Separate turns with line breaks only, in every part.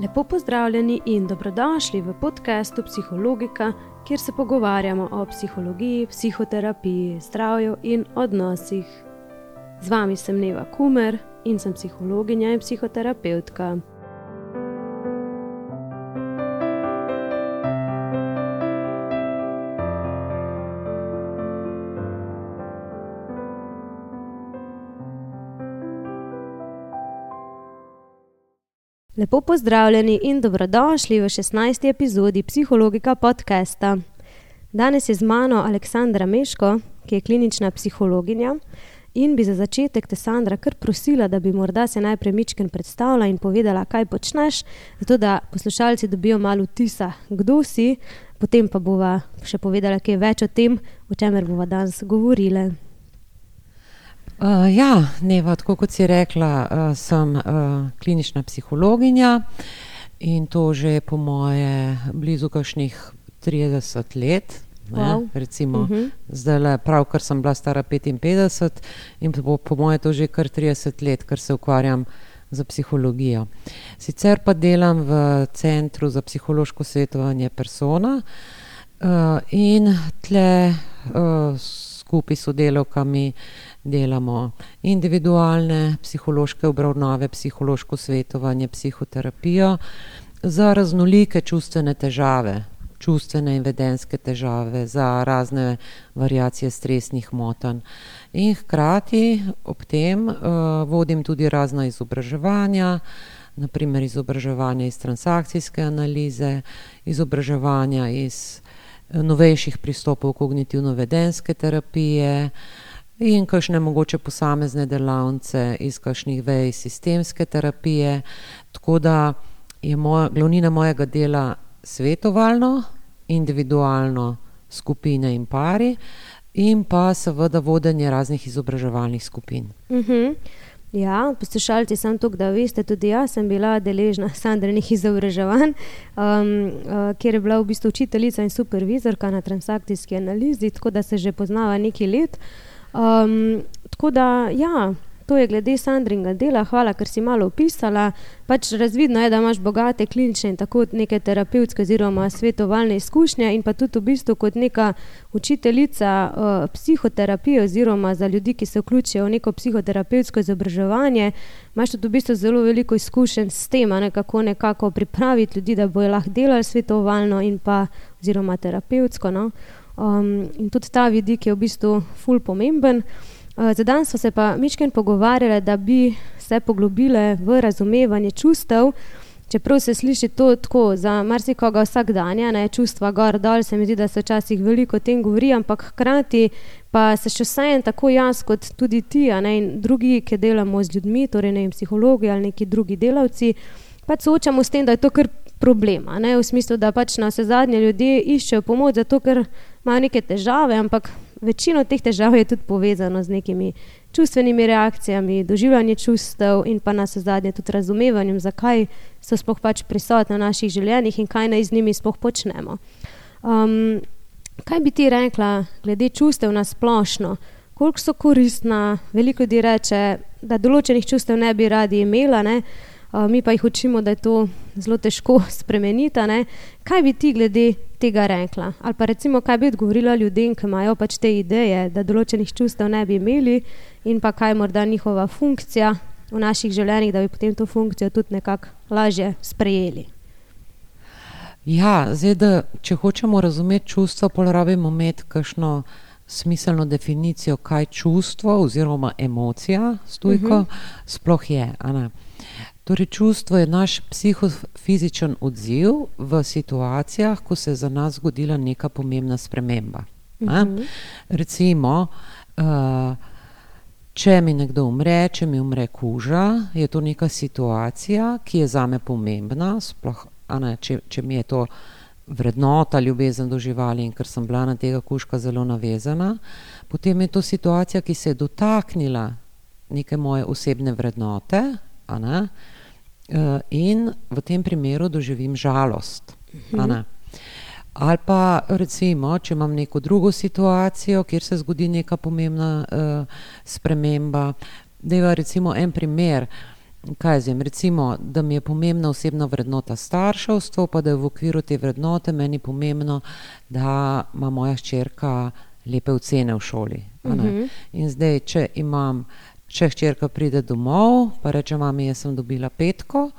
Lepo pozdravljeni in dobrodošli v podkastu Psihologika, kjer se pogovarjamo o psihologiji, psihoterapiji, zdravju in odnosih. Z vami sem Neva Kumer in sem psihologinja in psihoterapeutka. Lepo pozdravljeni in dobrodošli v 16. epizodi Psihologika podcasta. Danes je z mano Aleksandra Meško, ki je klinična psihologinja. In bi za začetek te Sandra kar prosila, da bi morda se najprej Mičken predstavila in povedala, kaj počneš, zato da poslušalci dobijo malo tisa, kdo si, potem pa bova še povedala, kaj več o tem, o čemer bova danes govorila.
Uh, ja, Neva, tako kot si rekla, uh, sem uh, klinična psihologinja in to že po moje blizu kakšnih 30 let. Wow. Recimo, uh -huh. zdaj le, pravkar sem bila stara 55 in po, po moje to že kar 30 let, ker se ukvarjam z psihologijo. Sicer pa delam v Centru za psihološko svetovanje persona uh, in tle uh, skupaj s sodelovkami delamo individualne psihološke obravnave, psihološko svetovanje, psihoterapijo za raznolike čustvene težave, čustvene in vedenske težave, za razne variacije stresnih motanj. In hkrati ob tem uh, vodim tudi razna izobraževanja, naprimer izobraževanje iz transakcijske analize, izobraževanja iz novejših pristopov kognitivno-vedenske terapije, in kakšne mogoče posamezne delavnice iz kakšnih vej sistemske terapije. Tako da je moja, glavnina mojega dela svetovalno, individualno, skupine in pari, in pa seveda vodenje raznih izobraževalnih skupin.
Uh mhm. -huh. Ja, poslušalci, sem tukaj, da veste, tudi jaz sem bila deležna sandrenih izobraževanj, um, uh, kjer je bila v bistvu učiteljica in supervizorka na transakcijski analizi, tako da se že poznava nekaj let. Um, tako da, ja, to je glede Sandringa dela. Hvala, ker si malo opisala. Pač razvidno je, da imaš bogate klinične in tako neke terapevtske oziroma svetovalne izkušnje in pa tudi v bistvu kot neka učiteljica uh, psihoterapije oziroma za ljudi, ki se vključijo v neko psihoterapevtsko izobraževanje, imaš tudi v bistvu zelo veliko izkušenj s tem, ne, kako nekako pripraviti ljudi, da bojo lahko delali svetovalno in pa oziroma terapevtsko. No. Um, in tudi ta vidik je v bistvu ful pomemben. Uh, za danes smo se pa mišken pogovarjali, da bi se poglobile v razumevanje čustev, čeprav se sliši to tako za marsikoga vsak dan, ne čustva gor dol, se mi zdi, da se včasih veliko o tem govori, ampak hkrati pa se še vsaj tako jaz kot tudi ti ne, in drugi, ki delamo z ljudmi, torej ne psihologi ali neki drugi delavci, pač soočamo s tem, da je to kar problema. Ne, v smislu, da pač na vse zadnje ljudje iščejo pomoč zato, ker imajo neke težave, ampak večino teh težav je tudi povezano z nekimi čustvenimi reakcijami, doživljanjem čustev in pa na vse zadnje tudi razumevanjem, zakaj so sploh pač prisotne v naših življenjih in kaj naj z njimi sploh počnemo. Um, kaj bi ti rekla glede čustev na splošno? Koliko so koristna, veliko ljudi reče, da določenih čustev ne bi radi imela, ne? mi pa jih učimo, da je to zelo težko spremeniti. Kaj bi ti glede tega rekla? Ali pa recimo, kaj bi odgovorila ljudem, ki imajo pač te ideje, da določenih čustev ne bi imeli, in pa kaj je morda njihova funkcija v naših življenjih, da bi potem to funkcijo tudi nekako lažje sprejeli.
Ja, zdaj, da, če hočemo razumeti čustva, pa rabimo imeti kakšno smiselno definicijo, kaj čustvo oziroma emocija stojko, uh mhm. -huh. sploh je. Torej, čustvo je naš psihofizičen odziv v situacijah, ko se je za nas zgodila neka pomembna sprememba. Uh mhm. -huh. Recimo, uh, če mi nekdo umre, če mi umre kuža, je to neka situacija, ki je za me pomembna, sploh, ne, če, če mi je to vrednota, ljubezen do živali in ker sem bila na tega kužka zelo navezana, potem je to situacija, ki se je dotaknila neke moje osebne vrednote. Uh, in v tem primeru doživim žalost. Mhm. Ali pa recimo, če imam neko drugo situacijo, kjer se zgodi neka pomembna uh, sprememba, je recimo en primer. kaj zdaj, recimo, da mi je pomembna osebna vrednota starševstva, pa da je v okviru te vrednote meni pomembno, da ima moja hčerka lepe ocene v šoli. Uh -huh. In zdaj, če imam, če hčerka pride domov, pa reče: Mami, jaz sem dobila petko,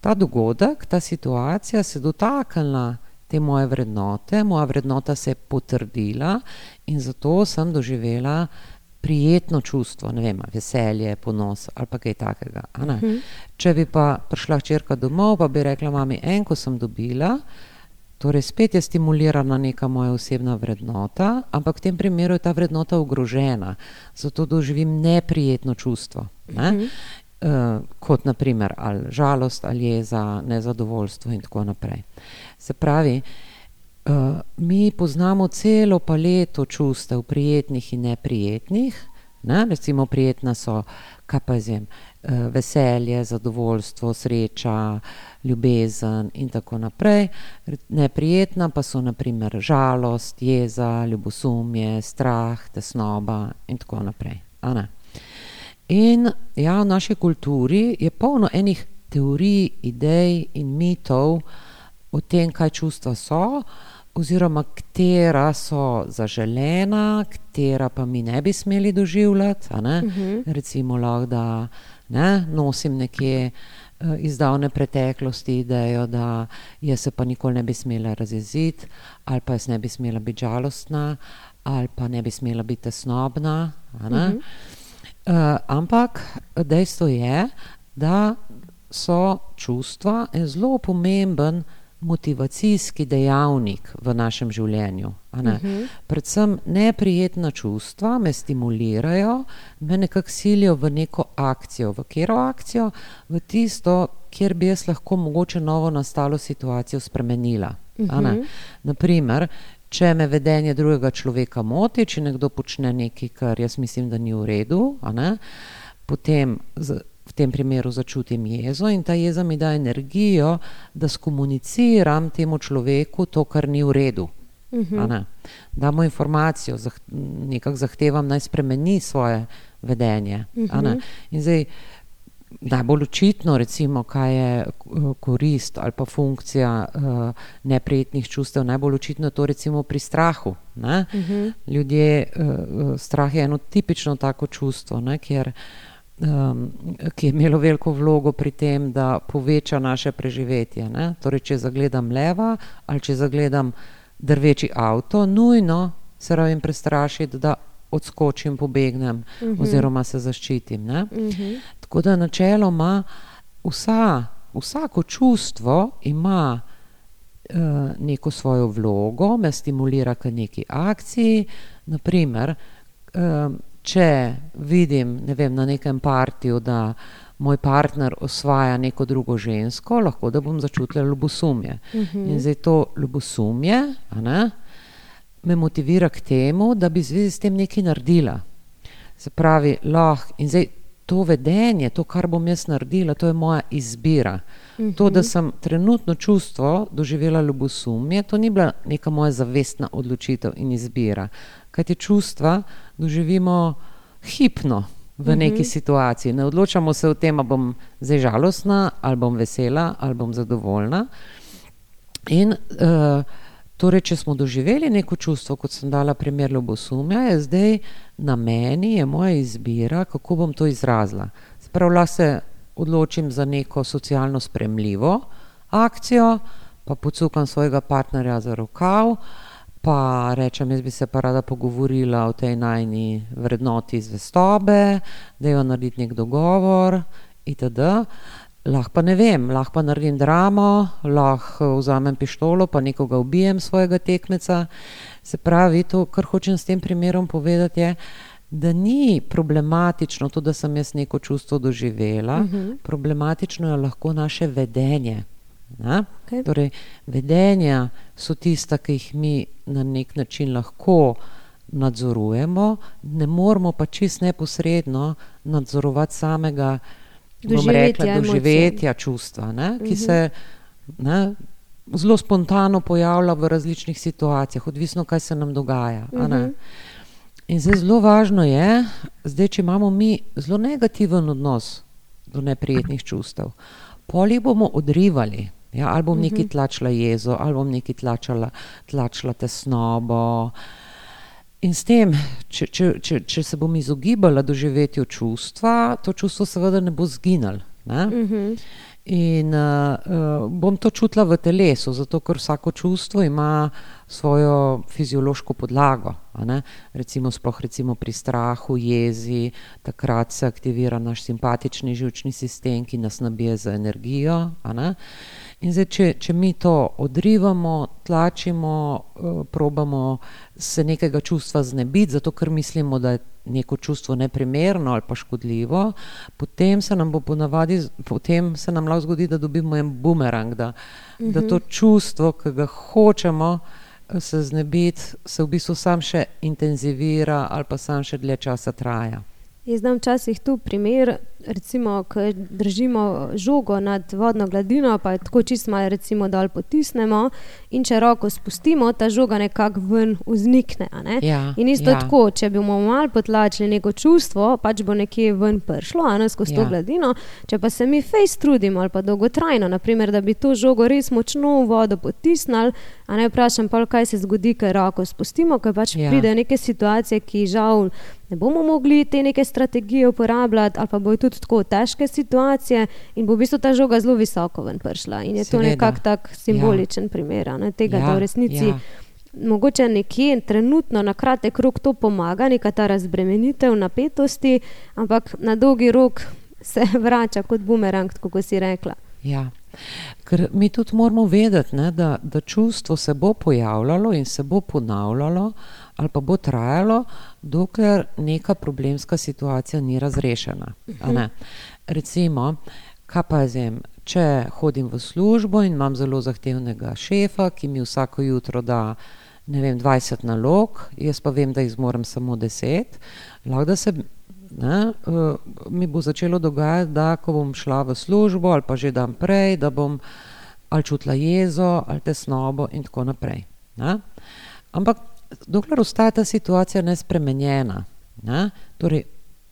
ta dogodek, ta situacija se je dotaknila te moje vrednote, moja vrednota se je potrdila in zato sem doživela prijetno čustvo, ne vem, veselje, ponos ali pa kaj takega. Mhm. Če bi pa prišla hčerka domov, pa bi rekla: Mami, en, ko sem dobila. Torej, spet je stimulirana neka moja osebna vrednota, ampak v tem primeru je ta vrednota ogrožena, zato doživim neprijetno čustvo. Ne? Uh -huh. uh, kot naprimer ali žalost, ali jeza, nezadovoljstvo in tako naprej. Se pravi, uh, mi poznamo celo paleto čustev, prijetnih in neprijetnih. Ne? Recimo, prijetna so, kaj pa zim, uh, veselje, zadovoljstvo, sreča ljubezen in tako naprej. Neprijetna pa so naprimer žalost, jeza, ljubosumje, strah, tesnoba in tako naprej. In ja, v naši kulturi je polno enih teorij, idej in mitov o tem, kaj čustva so, oziroma katera so zaželena, katera pa mi ne bi smeli doživljati. Uh mhm. -huh. Recimo, lahko da ne, nosim nekje. Eh, iz davne preteklosti idejo, da jaz se pa nikoli ne bi smela razjeziti, ali pa jaz ne bi smela biti žalostna, ali pa ne bi smela biti tesnobna. Uh -huh. uh, ampak dejstvo je, da so čustva en zelo pomemben motivacijski dejavnik v našem življenju. Uh mhm. -huh. Predvsem neprijetna čustva me stimulirajo, me nekako silijo v neko akcijo. V katero akcijo? V tisto, kjer bi jaz lahko mogoče novo nastalo situacijo spremenila. Uh -huh. Naprimer, če me vedenje drugega človeka moti, če nekdo počne nekaj, kar jaz mislim, da ni v redu, potem tem primeru začutim jezo in ta jeza mi da energijo, da skomuniciram temu človeku to, kar ni v redu. Uh mhm. -huh. Damo informacijo, zah, nekako zahtevam, naj spremeni svoje vedenje. Uh -huh. ne? In zdaj, najbolj očitno, recimo, kaj je korist ali pa funkcija uh, neprijetnih čustev, najbolj očitno je to recimo pri strahu. Uh mhm. -huh. Ljudje, uh, strah je eno tipično tako čustvo, ne? kjer um, ki je imelo veliko vlogo pri tem, da poveča naše preživetje. Ne? Torej, če zagledam leva ali če zagledam drveči avto, nujno se rabim prestrašiti, da odskočim, pobegnem uh mhm. -huh. oziroma se zaščitim. Uh mhm. -huh. Tako da načeloma vsa, vsako čustvo ima uh, neko svojo vlogo, me stimulira k neki akciji. Naprimer, um, če vidim ne vem, na nekem partiju, da moj partner osvaja neko drugo žensko, lahko da bom začutila ljubosumje. Uh mhm. -huh. In zdaj to ljubosumje ne, me motivira k temu, da bi zvezi s tem nekaj naredila. Se pravi, lahko in zdaj to vedenje, to, kar bom jaz naredila, to je moja izbira. Uh -huh. To, da mhm. sem trenutno čustvo doživela ljubosumje, to ni bila neka moja zavestna odločitev in izbira. Kaj te čustva doživimo hipno v neki uh -huh. situaciji. Ne odločamo se o tem, ali bom zdaj žalostna, ali bom vesela, ali bom zadovoljna. In uh, torej, če smo doživeli neko čustvo, kot sem dala primer ljubosumja, je zdaj na meni, je moja izbira, kako bom to izrazila. Sprav lahko se odločim za neko socialno spremljivo akcijo, pa pocukam svojega partnerja za rokav, pa rečem, jaz bi se pa rada pogovorila o tej najni vrednoti zvestobe, da jo narediti nek dogovor itd. Lahko pa ne vem, lahko pa naredim dramo, lahko vzamem pištolo pa nekoga ubijem svojega tekmeca. Se pravi, to, kar hočem s tem primerom povedati, je, da ni problematično to, da sem jaz neko čustvo doživela, uh mhm. -huh. problematično je lahko naše vedenje. Okay. Torej, vedenja so tista, ki jih mi na nek način lahko nadzorujemo, ne moramo pa čist neposredno nadzorovati samega doživetja, rekla, doživetja čustva, ne, ki uh -huh. se ne, zelo spontano pojavlja v različnih situacijah, odvisno, kaj se nam dogaja. Uh -huh. In zdaj zelo važno je, zdaj, če imamo mi zelo negativen odnos do neprijetnih čustev. Poli bomo odrivali. Ja, ali bom nekaj
Mhm.
tlačila jezo, ali bom nekaj tlačila, tlačila tesnobo. In s tem, če, če, če, če se bom izogibala doživetju čustva, to čustvo seveda ne bo zginilo. Ne?
Mhm.
In uh, bom to čutila v telesu, zato ker vsako čustvo ima svojo fiziološko podlago. Recimo, sploh recimo pri strahu, jezi, takrat se aktivira naš simpatični živčni sistem, ki nas nabije z energijo. In zdaj, če, če mi to odrivamo, tlačimo, uh, probamo se nekega čustva znebiti, zato ker mislimo, da je neko čustvo neprimerno ali pa škodljivo, potem se nam bo ponavadi, potem se nam lahko zgodi, da dobimo en bumerang, da, da to čustvo, ki ga hočemo eh, se znebiti, se v bistvu sam še intenzivira ali pa sam še dlje časa traja.
Jaz znam včasih tu primer, recimo, ko držimo žogo nad vodno gladino, pa jo tako čist malo recimo dol potisnemo in če roko spustimo, ta žoga nekako ven vznikne. a ne.
Ja,
In isto
ja.
tako, če bomo malo potlačili neko čustvo, pač bo nekje ven prišlo, a ne skozi ja. To gladino. Če pa se mi fejs trudimo ali pa dolgotrajno, naprimer, da bi to žogo res močno v vodo potisnili, a ne vprašam pa, kaj se zgodi, ker roko spustimo, ker pač ja.
Ja.
pridejo neke situacije, ki žal ne bomo mogli te neke strategije uporabljati, ali pa bojo tudi tako težke situacije in bo v bistvu ta žoga zelo visoko ven prišla. In je to
Seveda.
nekako tak simboličen ja. primer ne, tega, ja. da v resnici.
ja.
Mogoče nekje trenutno na kratek rok to pomaga, neka ta razbremenitev napetosti, ampak na dolgi rok se vrača kot bumerang, kot si rekla.
Ja. Ker mi tudi moramo vedeti, ne, da, da čustvo se bo pojavljalo in se bo ponavljalo, ali pa bo trajalo, dokler neka problemska situacija ni razrešena. a ne. Recimo, kaj pa jaz vem, če hodim v službo in imam zelo zahtevnega šefa, ki mi vsako jutro da ne vem, 20 nalog, jaz pa vem, da jih zmorem samo 10, lahko da se ne, uh, mi bo začelo dogajati, da ko bom šla v službo ali pa že dan prej, da bom ali čutila jezo ali tesnobo in tako naprej. Ne. Ampak dokler ostaja ta situacija nespremenjena, ne, torej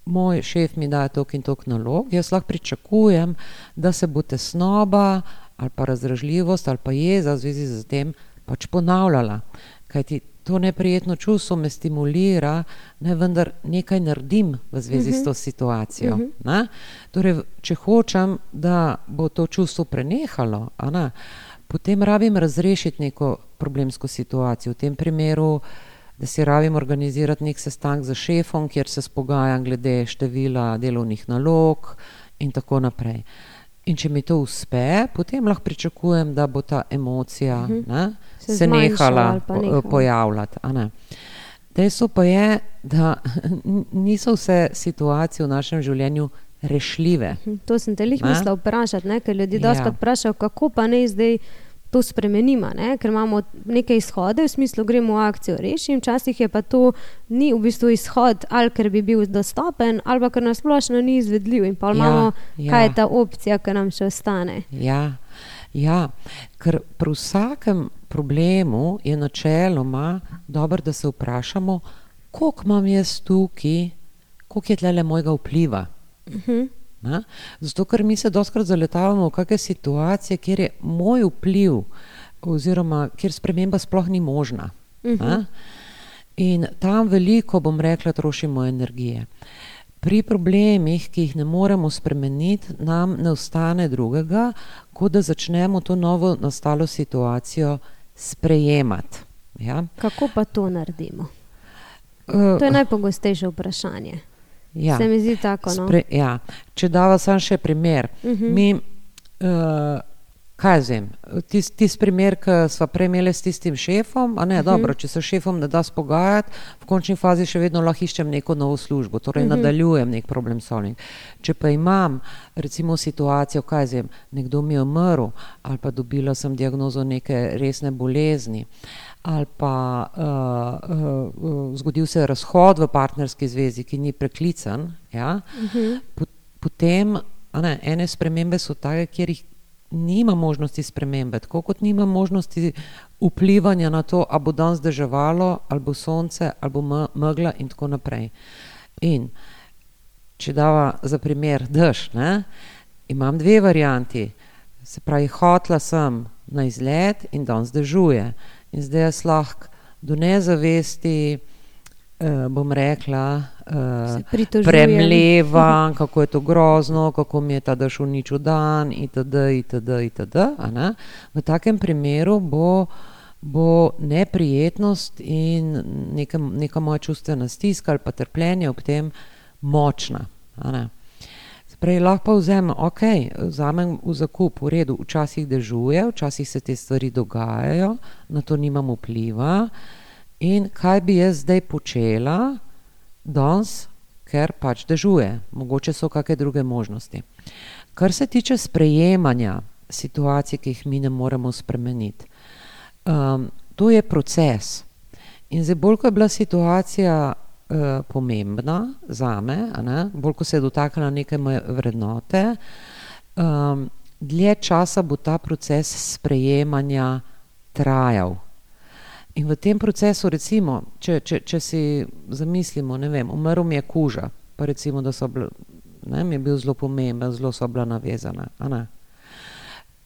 moj šef mi daje tok in tok nalog, jaz lahko pričakujem, da se bo tesnoba ali pa razdražljivost ali pa jeza v zvezi z tem pač ponavljala. Kajti to neprijetno čustvo me stimulira, ne vendar nekaj naredim v zvezi s to situacijo. ne. Torej, v- če hočem, da bo to čustvo prenehalo, a ne, potem rabim razrešiti neko problemsko situacijo. V tem primeru, da si rabim organizirati nek sestanek z šefom, kjer se spogajam glede števila delovnih nalog in tako naprej. In če mi to uspe, potem lahko pričakujem, da bo ta emocija ne,
Se
se, se
zmanjšala
nehala
nehala.
pojavljati. ne. Dejstvo pa je, da niso vse situacije v našem življenju rešljive.
Hm, To sem te lih mislila vprašati, ne? ker ljudje
Ja.
doskrat vprašajo, kako pa ne zdaj to spremenimo, ne? ker imamo neke izhode, v smislu gremo v akcijo reši, včasih je pa to ni v bistvu izhod, ali ker bi bil dostopen, ali pa ker nasplošno ni izvedljiv in pa
Ja,
imamo,
ja.
kaj je ta opcija, ki nam še ostane.
Ja, ja, ker pri vsakem problemu je načeloma dobro, da se vprašamo, koliko imam jaz tukaj, koliko je tle mojega vpliva. Ne? Zato, ker mi se doskrat zaletavamo v kakšne situacije, kjer je moj vpliv, oziroma kjer sprememba sploh ni možna. ne. In tam veliko, bom rekla, trošimo energije. Pri problemih, ki jih ne moremo spremeniti, nam ne ostane drugega, kot da začnemo to novo nastalo situacijo sprejemati. Ja?
Kako pa to naredimo?
Eh,
To je najpogostejše vprašanje.
Ja.
Se mi zdi tako. No?
Spre, ja. Če dava sam še primer. Uh
Mhm.
-huh. Mi, uh, kaj z tem, tisti tis primer, ki smo prej imeli s tistim šefom, a ne, uh -huh. dobro, če se s šefom ne da spogajati, v končni fazi še vedno lahko iščem neko novo službo, torej uh -huh. nadaljujem nek problem solving. Če pa imam recimo situacijo, kaj z tem, nekdo mi je umrl ali pa dobila sem diagnozo neke resne bolezni. Ali pa uh, uh, uh, zgodil se je razhod v partnerski zvezi, ki ni preklican, ja? uh -huh. potem ne, ene spremembe so take, kjer jih nima možnosti spremembe, tako kot nima možnosti vplivanja na to, ali bo danes deževalo, ali bo sonce, ali bo me- megla in tako naprej. In če dava za primer dež, ne, imam dve varianti. Se pravi, hotla sem na izlet in danes dežuje. In zdaj jaz lahko do nezavesti, bom rekla, uh, premlevam, kako je to grozno, kako mi je ta dež uničil dan, itd., itd., itd. V takem primeru bo, bo neprijetnost in neka, neka moja čustvena stiska ali pa trpljenje ob tem močna. Prej lahko vzamem, ok, vzamem v zakup, v redu, včasih dežuje, včasih se te stvari dogajajo, na to nimam vpliva. In kaj bi jaz zdaj počela, danes, ker pač dežuje, mogoče so kakšne druge možnosti. Kar se tiče sprejemanja situacij, ki jih mi ne moremo spremeniti, um, to je proces. In zdaj, bolj ko je bila situacija uh, pomembna za me, bolj ko se je dotaknila neke moje vrednote, um, dlje časa bo ta proces sprejemanja trajal. In v tem procesu, recimo, če, če, če si zamislimo, ne vem, umrl mi je kuža, pa recimo, da so bili, ne, mi je bil zelo pomemben, zelo so bila navezana.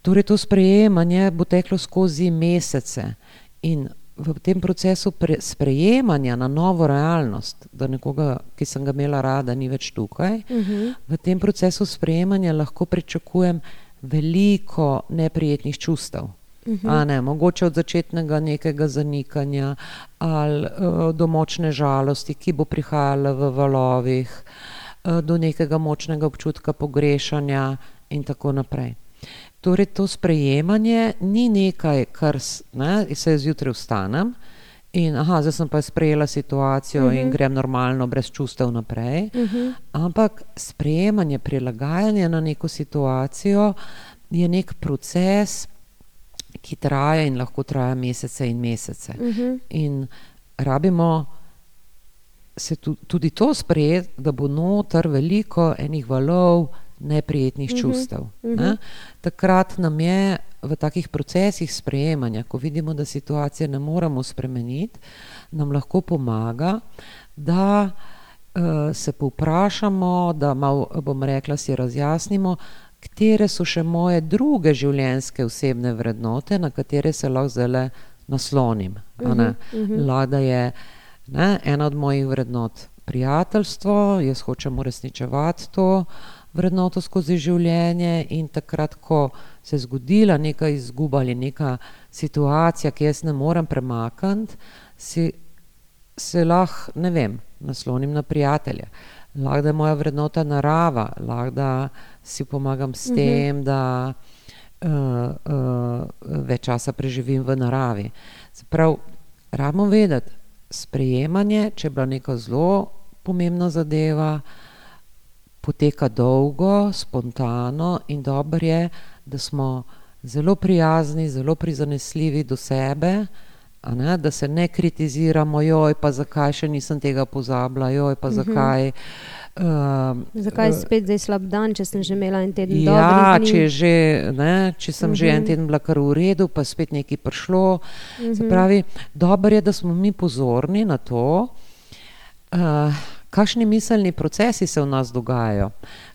Torej, to sprejemanje bo teklo skozi mesece in v tem procesu pre, sprejemanja na novo realnost, da nekoga, ki sem ga imela rada, ni več tukaj, uh mhm. -huh. v tem procesu sprejemanja lahko pričakujem veliko neprijetnih čustev. -huh. ne, mogoče od začetnega nekega zanikanja ali uh, do močne žalosti, ki bo prihajala v valovih, uh, do nekega močnega občutka pogrešanja in tako naprej. Torej, to sprejemanje ni nekaj, kar ne, se zjutraj vstanem in aha, zdaj sem pa sprejela situacijo uh -huh. in mhm. grem normalno, brez čustev naprej. Uh mhm. -huh. Ampak sprejemanje, prilagajanje na neko situacijo je nek proces, ki traja in lahko traja mesece in mesece. Uh mhm. -huh. In rabimo se tudi to sprejeti, da bo noter veliko enih valov neprijetnih mhm, čustev. Uh -huh. ne? Takrat nam je v takih procesih sprejemanja, ko vidimo, da situacije ne moremo spremeniti, nam lahko pomaga, da uh, se povprašamo, da malo, bom rekla, si razjasnimo, katere so še moje druge življenjske osebne vrednote, na katere se lahko zdaj naslonim. Uh -huh, uh -huh. Lada je ne, ena od mojih vrednot. Prijateljstvo, jaz hočem uresničevati to, vrednoto skozi življenje in takrat, ko se je zgodila neka izguba ali neka situacija, ki jaz ne morem premakniti, si, se lahko, ne vem, naslonim na prijatelje. Lahko je moja vrednota narava, lahko si pomagam s tem, uh -huh. da uh, uh, več časa preživim v naravi. Prav, rabimo vedeti, sprejemanje, če je bila neka zelo pomembna zadeva, poteka dolgo, spontano in dobro je, da smo zelo prijazni, zelo prizanesljivi do sebe, ne, da se ne kritiziramo, joj, pa zakaj še nisem tega pozabila, joj, pa mhm. zakaj.
Uh, zakaj je spet zdaj slab dan, če sem že imela en teden?
Ja, če, že, ne, če sem uh -huh. že en mhm. teden bila kar v redu, pa spet nekaj prišlo. Uh -huh. Se mhm. pravi, dobro je, da smo mi pozorni na to. Uh, kakšni miselni procesi se v nas dogajajo.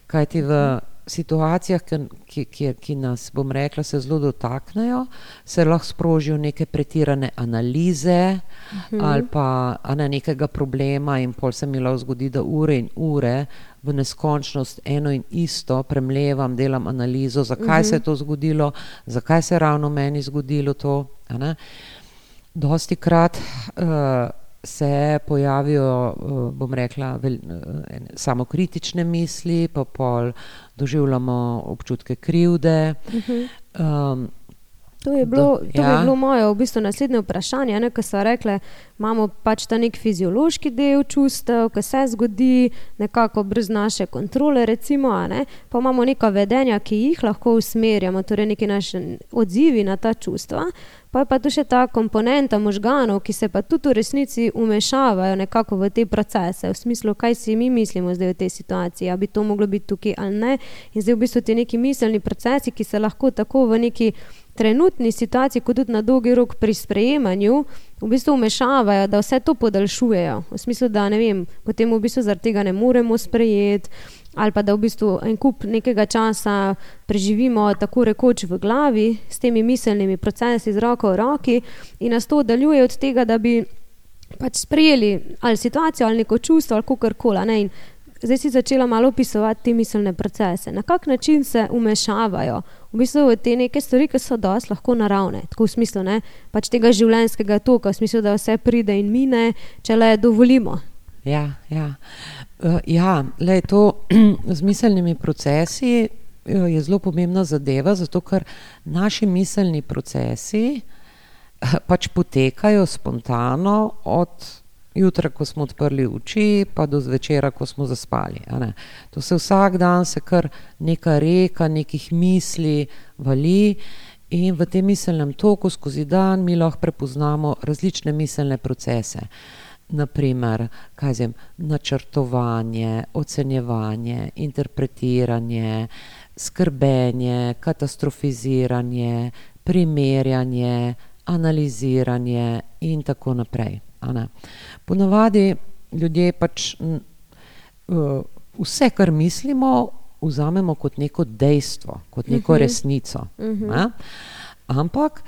Kaj ti v situacijah, ki, ki, ki nas, bom rekla, se zelo dotaknejo, se lahko sprožijo neke pretirane analize uh mhm. -huh. ali pa ne, nekega problema, in pol se mi lahko zgodi, da ure in ure v neskončnost eno in isto premlevam, delam analizo, zakaj uh -huh. se je mhm. to zgodilo, zakaj se je ravno meni zgodilo to. Dosti krat. Uh, se pojavijo, eh, bom rekla, vel, eh, samokritične misli, pa pol doživljamo občutke krivde.
To je bilo, to ja. bilo moje v bistvu naslednje vprašanje, ne, ko so rekli, imamo pač ta nek fiziološki del čustev, ki se zgodi nekako brez naše kontrole, recimo, ne, pa imamo neka vedenja, ki jih lahko usmerjamo, torej neki naši odzivi na ta čustva. Pa je pa tu še ta komponenta možganov, ki se pa tudi v resnici umešavajo nekako v te procese, v smislu, kaj si mi mislimo zdaj v tej situaciji, ali bi to moglo biti tukaj ali ne. In zdaj v bistvu ti neki miselni procesi, ki se lahko tako v neki trenutni situaciji, kot tudi na dolgi rok pri sprejemanju, v bistvu vmešavajo, da vse to podaljšujejo. V smislu, da ne vem, potem v bistvu zaradi tega ne moremo sprejeti. Ali pa da v bistvu en kup nekega časa preživimo tako rekoč v glavi s temi miselnimi procesi z roko v roki in nas to oddaljuje od tega, da bi pač sprejeli ali situacijo ali neko čustvo ali kakorkoli. Zdaj si začela malo opisovati te miselne procese, na kak način se umešavajo v bistvu v te neke stvari, ki so dosti lahko naravne, tako v smislu ne, pač tega življenjskega toka, v smislu, da vse pride in mine, če le dovolimo.
Ja, ja. Uh, ja le to z miselnimi procesi uh, je zelo pomembna zadeva, zato ker naši miselni procesi uh, pač potekajo spontano od jutra, ko smo odprli oči, pa do zvečera, ko smo zaspali. To se vsak dan, se kar neka reka nekih misli vali. In v tem miselnem toku skozi dan mi lahko prepoznamo različne miselne procese. Naprimer, kaj zem, načrtovanje, ocenjevanje, interpretiranje, skrbenje, katastrofiziranje, primerjanje, analiziranje in tako naprej. Ponavadi ljudje pač uh, vse, kar mislimo, vzamemo kot neko dejstvo, kot neko uh mhm. -huh. resnico. Uh mhm. -huh. Ampak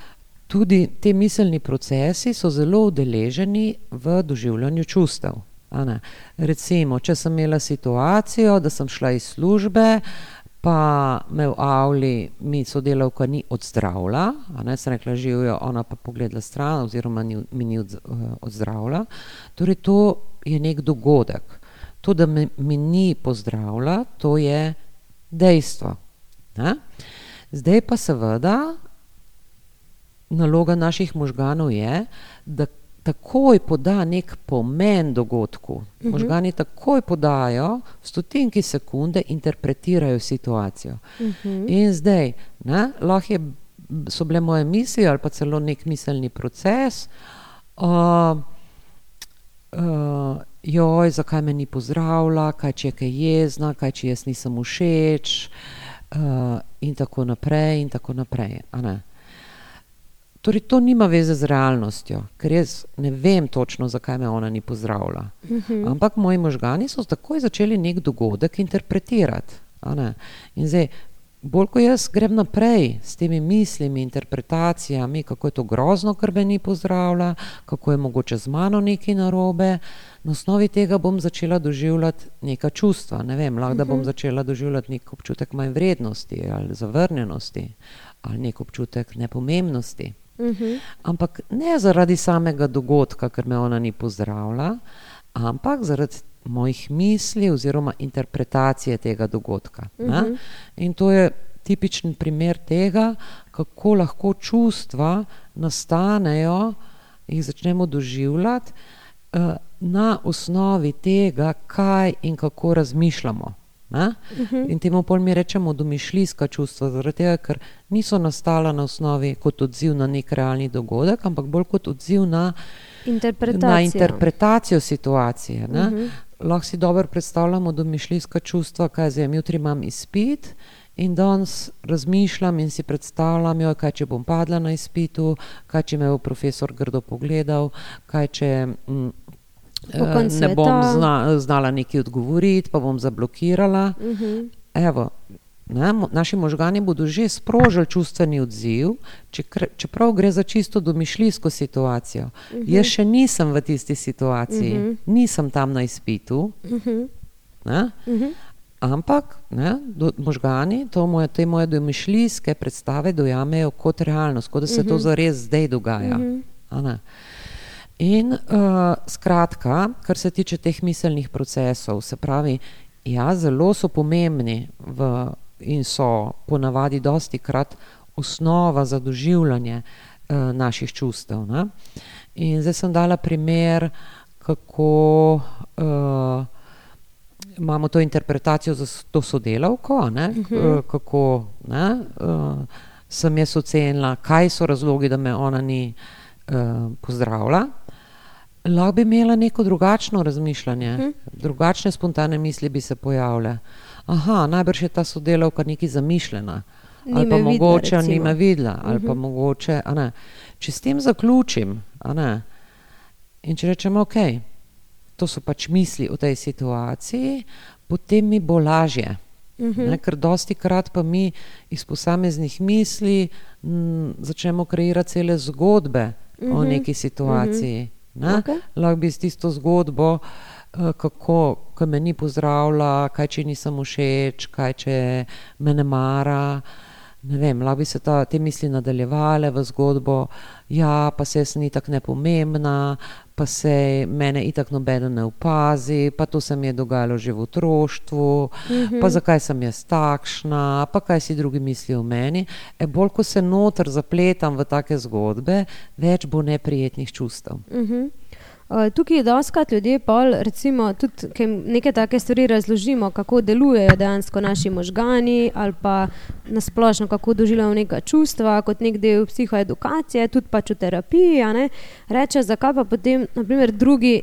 tudi ti miselni procesi so zelo udeleženi v doživljanju čustev. Recimo, če sem imela situacijo, da sem šla iz službe, pa me v Avli, mi sodelavka ni odzdravila, ne sem rekla, živijo, ona pa pogledala stran, oziroma ni, mi ni od, odzdravila. Torej, to je nek dogodek. To, da me, mi ni pozdravila, to je dejstvo. Ne? Zdaj pa seveda naloga naših možganov je, da takoj poda nek pomen dogodku. Uh mhm. -huh. Možgani takoj podajo, v stotinki sekunde interpretirajo situacijo. Uh mhm. -huh. In zdaj, ne, lahko je, so bile moje misli ali pa celo nek miselni proces. Uh, uh, joj, zakaj me ni pozdravila, kaj če je kaj jezna, kaj če jaz nisem všeč, uh, in tako naprej, in tako naprej. Torej, to nima veze z realnostjo, ker jaz ne vem točno, zakaj me ona ni pozdravila. Uh mhm. -huh. Ampak moji možgani so takoj začeli nek dogodek interpretirati. In zdaj, bolj ko jaz grem naprej s temi mislimi, interpretacijami, kako je to grozno, ker me ni pozdravila, kako je mogoče z mano nekaj narobe, na osnovi tega bom začela doživljati neka čustva. Ne vem, lahko da bom mhm. začela doživljati nek občutek manj vrednosti ali zavrnjenosti ali nek občutek nepomembnosti. -hmm. Ampak ne zaradi samega dogodka, ker me ona ni pozdravila, ampak zaradi mojih misli oziroma interpretacije tega dogodka. Mm -hmm. In to je tipičen primer tega, kako lahko čustva nastanejo, jih začnemo doživljati uh, na osnovi tega, kaj in kako razmišljamo. Uh mhm. -huh. In temu pol mi rečemo domišljijska čustva, zaradi tega, ker niso nastala na osnovi kot odziv na nek realni dogodek, ampak bolj kot odziv na interpretacijo, na interpretacijo situacije. Uh mhm. -huh. Lahko si dobro predstavljamo domišljijska čustva, kaj zdaj, jutri imam izpit. In danes razmišljam in si predstavljam, joj, kaj če bom padla na izpitu, kaj če me bo profesor grdo pogledal, kaj če mm, Uh, ne bom zna, znala nekaj odgovoriti, pa bom zablokirala. Uh mhm. -huh. Evo, ne, naši možgani bodo že sprožili čustveni odziv, če, čeprav gre za čisto domišljijsko situacijo. Uh mhm. -huh. Jaz še nisem v tisti situaciji, uh mhm. -huh. nisem tam na izpitu. Uh -huh. uh -huh. Ampak ne, do, možgani to moje, te moje domišljijske predstave dojamejo kot realnost, kot da se uh -huh. to zares zdaj dogaja. Uh -huh. In uh, skratka, kar se tiče teh miselnih procesov, se pravi, ja, zelo so pomembni v, in so ponavadi dosti krat osnova za doživljanje uh, naših čustev. Ne? In zdaj sem dala primer, kako uh, imamo to interpretacijo za to sodelavko, ne? Uh -huh. uh, kako ne? Uh, sem jaz ocenila, kaj so razlogi, da me ona ni uh, pozdravila. Lahko bi imela neko drugačno razmišljanje, hm? drugačne spontane misli bi se pojavile. Aha, najbrž je ta sodelavka nekaj zamišljena.
Ni
ali pa
videla,
mogoče ni
recimo.
me videla, ali pa
Mhm.
mogoče. Če s tem zaključim, in če rečem, ok, to so pač misli o tej situaciji, potem mi bo lažje.
Mhm.
Ne, ker dosti krat pa mi iz posameznih misli m, začnemo kreirati cele zgodbe o
Mhm,
neki situaciji. Ne?
Okej.
Lahko bi s tisto zgodbo, eh, kako ko me ni pozdravila, kaj če nisem všeč, kaj če me ne mara. Ne vem, lahko bi se ta, te misli nadaljevale v zgodbo, ja, pa se jaz ni tako nepomembna, pa se mene itak nobeden ne opazi, pa to se mi je dogajalo že v otroštvu,
Mhm.
pa zakaj sem jaz takšna, pa kaj si drugi mislijo o meni. E, bolj ko se noter zapletam v take zgodbe, več bo neprijetnih čustev.
Mhm. Uh, tukaj doskrat ljudje pol, recimo, tudi neke take stvari razložimo, kako delujejo dejansko naši možgani ali pa nasplošno, kako doživljamo neka čustva kot nek del psihoedukacije, tudi pač v terapiji, reče, zakaj pa potem, naprimer, drugi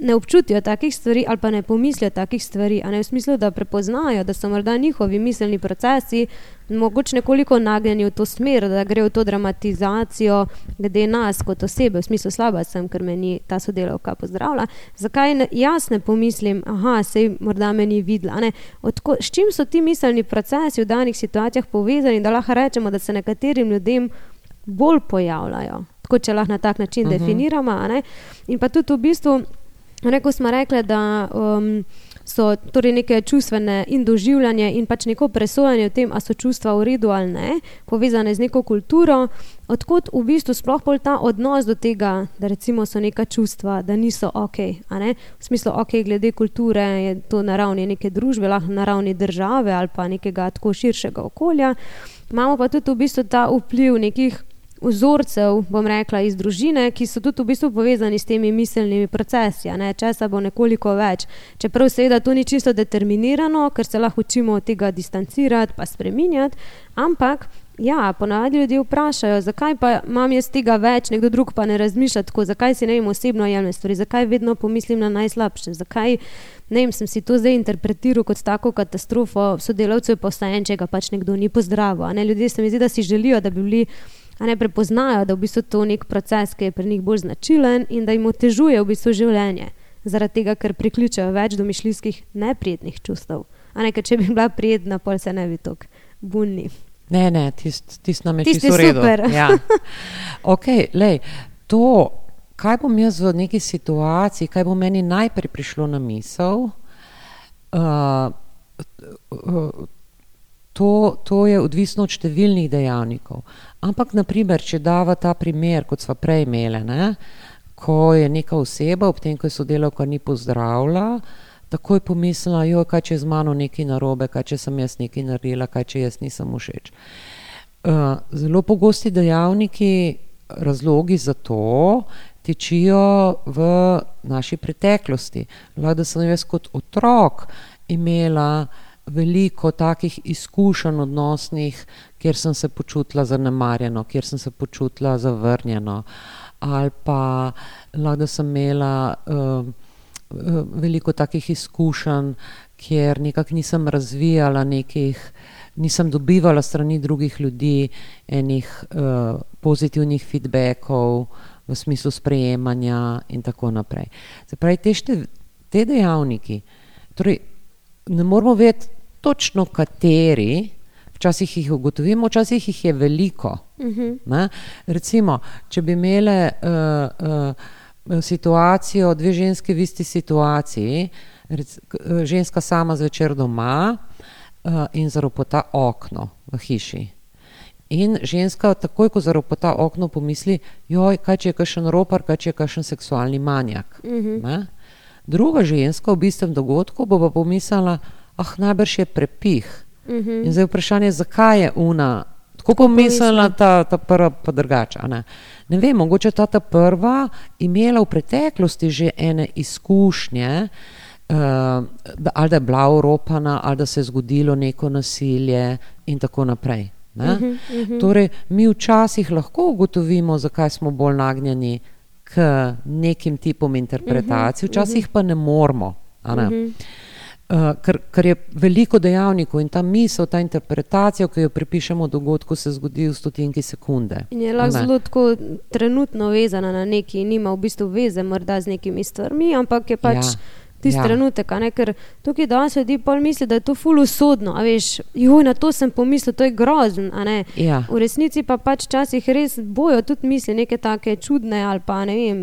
ne občutijo takih stvari ali pa ne pomislijo takih stvari, a ne v smislu, da prepoznajo, da so morda njihovi miselni procesi mogoče nekoliko nagnjeni v to smer, da gre v to dramatizacijo glede nas kot osebe, v smislu slaba sem, ker me ni ta sodelavka pozdravila. Zakaj ne, jaz ne pomislim, aha, sej morda me ni videla. ne. Odko, s čim so ti miselni procesi v danih situacijah povezani, da lahko rečemo, da se nekaterim ljudem bolj pojavljajo. Tako, če lahko na tak način uh
Mhm.
-huh. definiramo. In pa tudi v bistvu, Rekl smo rekli, da um, so torej neke čustvene in doživljanje in pač neko presojanje o tem, ali so čustva v redu ali ne, povezane z neko kulturo. Odkot v bistvu sploh pol ta odnos do tega, da recimo so neka čustva, da niso ok. ne. V smislu, ok, glede kulture je to na ravni neke družbe, lahko na ravni države ali pa nekega tako širšega okolja. Imamo pa tudi v bistvu ta vpliv nekih vzorcev, bom rekla, iz družine, ki so tudi v bistvu povezani s temi miselnimi procesi, ne, česa bo nekoliko več. Čeprav seveda to ni čisto determinirano, ker se lahko učimo od tega distancirati pa spreminjati, ampak ja, ponavadi ljudje vprašajo, zakaj pa imam jaz tega več, nekdo drug pa ne razmišlja tako, zakaj si ne vem osebno jemljem stvari, zakaj vedno pomislim na najslabše, zakaj ne vem, sem si to zdaj interpretiral kot tako katastrofo, sodelavcev pa vsaj en, če ga pač nekdo ni pozdravil. Ne, ljudje se mi zdi, da si želijo, da bi bili ne prepoznajo, da v bistvu to nek proces, ki je pri njih bolj značilen in da jim otežuje v bistvu življenje. Zaradi tega, ker priključajo več domišljijskih neprijetnih čustev. A ne, ker če bi bila prijetna, pol se ne bi tako bunili.
Ne, ne, tisti tist nam je
Tisti
čisto
super.
Ja. Okay, lej, to, kaj bom jaz v neki situaciji, kaj bo meni najprej prišlo na misel, uh, to, to je odvisno od številnih dejavnikov. Ampak, naprimer, če dava ta primer, kot smo prej imeli, ne, ko je neka oseba, ob tem, ko je sodelavka ni pozdravila, takoj pomislila, jo, kaj če je z mano nekaj narobe, kaj če sem jaz nekaj naredila, kaj če jaz nisem všeč. Uh, zelo pogosti dejavniki, razlogi za to tičijo v naši preteklosti. Lahko da sem jaz kot otrok imela veliko takih izkušenj odnosnih, kjer sem se počutila zanemarjeno, kjer sem se počutila zavrnjeno, ali pa da sem imela uh, veliko takih izkušenj, kjer nekako nisem razvijala nekih nisem dobivala strani drugih ljudi enih uh, pozitivnih feedbackov v smislu sprejemanja in tako naprej. Se pravi, te, šte, te dejavniki, torej ne moramo vedeti točno kateri, včasih jih ugotovimo, včasih jih je veliko.
Mhm.
Ne? Recimo, če bi imele uh, uh, situacijo, dve ženske v isti situaciji, rec, uh, ženska sama zvečer doma, uh, in zaropota okno v hiši. In ženska takoj, ko zaropota okno, pomisli, joj, kaj če je kakšen ropar, kaj če je kakšen seksualni manjak.
Mhm.
Ne? Druga ženska v istem dogodku bo pa pomislila, ah, najbrž je prepih.
Mhm.
In zdaj vprašanje, zakaj je una tako pomislila, ta, ta prva pa drugača. Ne? ne vem, mogoče ta, ta prva imela v preteklosti že ene izkušnje, Uh, da, ali da je bila oropana, ali da se je zgodilo neko nasilje, in tako naprej. Uh
Mhm,
-huh, uh -huh. Torej, mi včasih lahko ugotovimo, zakaj smo bolj nagnjeni k nekim tipom interpretacij, včasih pa ne moramo. Ne? Uh -huh. Uh, ker, ker je veliko dejavnikov in ta misel, ta interpretacija, ki jo pripišemo dogodku, se zgodi v stotinki sekunde.
In je lahko zelo tako trenutno vezana na neki, nima v bistvu veze morda z nekimi stvarmi, ampak je pač. Ja tisti ja. trenutek, ne? ker tukaj danes ljudi pa misli, da je to fulusodno. Veš, joj, na to sem pomislil, to je grozno.
Ja.
V resnici pa pač včasih res bojo tudi misli neke take čudne ali pa ne vem,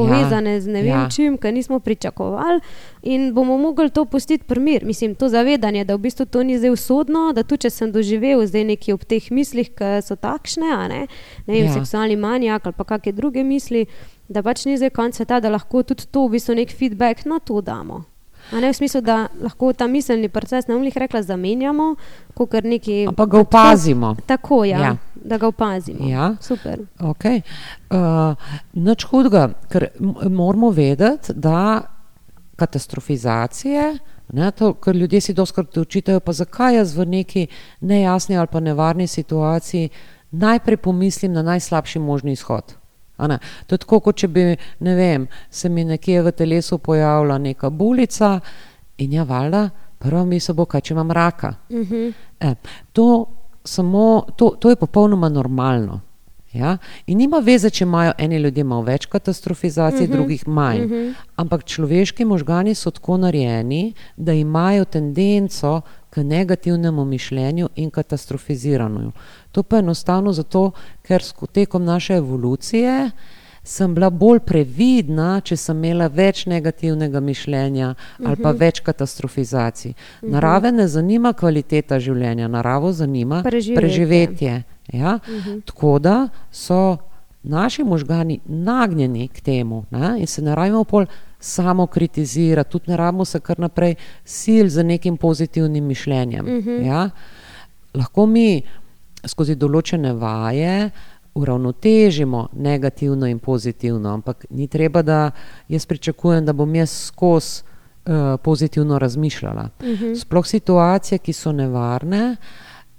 povezane ja. z ne vem ja. čim, kar nismo pričakovali. In bomo mogli to pustiti primir. Mislim, to zavedanje, da v bistvu to ni zdaj usodno, da tudi če sem doživel zdaj neki ob teh mislih, ki so takšne, ne, ne vem, ja. seksualni manjak ali pa kakšne druge misli da pač ni zdaj konc sveta, da lahko tudi to v bistvu nek feedback na to damo. A ne v smislu, da lahko ta miselni proces, ne umlih rekla, zamenjamo, kot kar neki.
Pa ga opazimo.
Tako, ja, ja. da ga opazimo.
Ja.
Super.
Okay. Uh, Noč hudega, ker moramo vedeti, da katastrofizacije. Ne, to, ker ljudje si doskrat učitajo, pa zakaj jaz v neki nejasni ali pa nevarni situaciji najprej pomislim na najslabši možni izhod. To je tako, kot če bi, ne vem, se mi nekje v telesu pojavila neka bulica in ja, valjda, prva misel bo, kaj če imam raka. Uh
mhm. -huh.
e, to, samo, to, to je popolnoma normalno. Ja? In nima veze, če imajo eni ljudje malo več katastrofizacij, uh mhm. -huh. drugih manj. Uh mhm. -huh. Ampak človeški možgani so tako narejeni, da imajo tendenco k negativnemu mišljenju in katastrofiziranju. To pa je enostavno zato, ker tekom naše evolucije sem bila bolj previdna, če sem imela več negativnega mišljenja ali pa mhm. več katastrofizacij. Mhm. Narave ne zanima kvaliteta življenja, naravo zanima preživetje. preživetje ja? Mhm. Tako da so naši možgani nagnjeni k temu ne? in se ne rabimo pol samo kritizirati, tudi ne rabimo se kar naprej sil za nekim pozitivnim mišljenjem. Ja? Lahko mi skozi določene vaje uravnotežimo negativno in pozitivno, ampak ni treba, da jaz pričakujem, da bom jaz skozi uh, pozitivno razmišljala. Uh mhm. -huh. Sploh situacije, ki so nevarne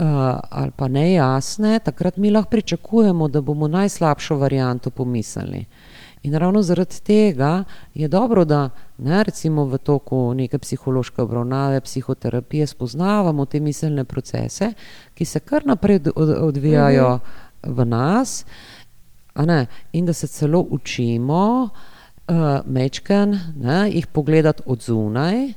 uh, ali pa nejasne, takrat mi lahko pričakujemo, da bomo najslabšo varianto pomislili. In ravno zaradi tega je dobro, da ne, recimo v toku neke psihološke obravnave, psihoterapije spoznavamo te miselne procese, ki se kar naprej odvijajo -huh. v nas, ne, in da se celo učimo uh, mečken, ne, jih pogledati od zunaj,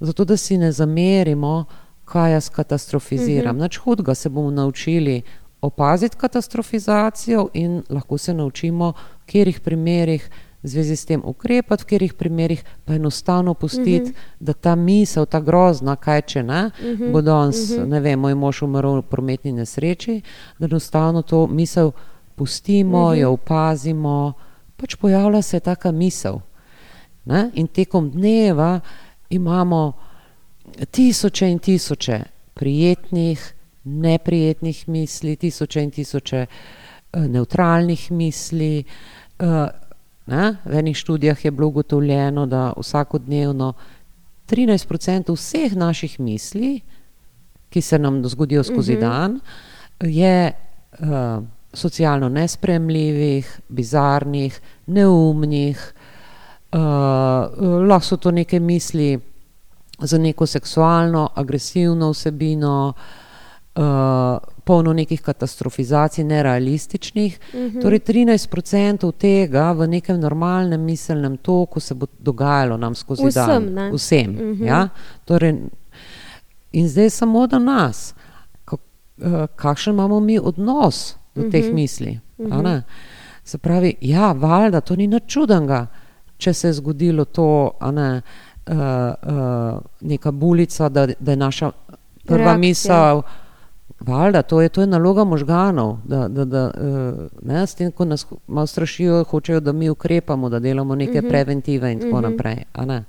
zato da si ne zamerimo, kaj jaz katastrofiziram. Uh -huh. Nač hudega se bomo naučili opaziti katastrofizacijo in lahko se naučimo, v katerih primerih v zvezi s tem ukrepati, v katerih primerih pa enostavno pustiti, uh mhm. -huh. da ta misel, ta grozna, kaj če ne, uh mhm. -huh. bo danes, uh -huh. ne vem, moj mož umrl v prometni nesreči, da enostavno to misel pustimo, uh -huh. jo opazimo, pač pojavlja se taka misel. Ne? In tekom dneva imamo tisoče in tisoče prijetnih, neprijetnih misli, tisoče in tisoče uh, neutralnih misli. Uh, Ne? V enih študijah je bilo ugotovljeno, da vsakodnevno 13% vseh naših misli, ki se nam zgodijo skozi uh mhm. -huh. dan, je uh, socialno nespremljivih, bizarnih, neumnih, uh, lahko so to neke misli za neko seksualno, agresivno vsebino. Uh, polno nekih katastrofizacij, nerealističnih. Uh mhm. -huh. Torej, 13% tega v nekem normalnem miselnem toku se bo dogajalo nam skozi Vsem, dan. Ne? Vsem. Uh mhm. -huh. ja? torej, in zdaj samo do nas, eh, kakšen imamo mi odnos do uh -huh. teh mhm. misli. Uh -huh. Se pravi, ja, valjda, to ni nič čudenega, če se je zgodilo to, ne, uh, uh, neka bulica, da, da je naša prva Reakcija. misel. Valjda, to je, to je naloga možganov, da, da, da uh, ne, s tem, ko nas malo strašijo, hočejo, da mi ukrepamo, da delamo neke uh mhm. -huh. preventive in tako uh mhm. -huh. naprej.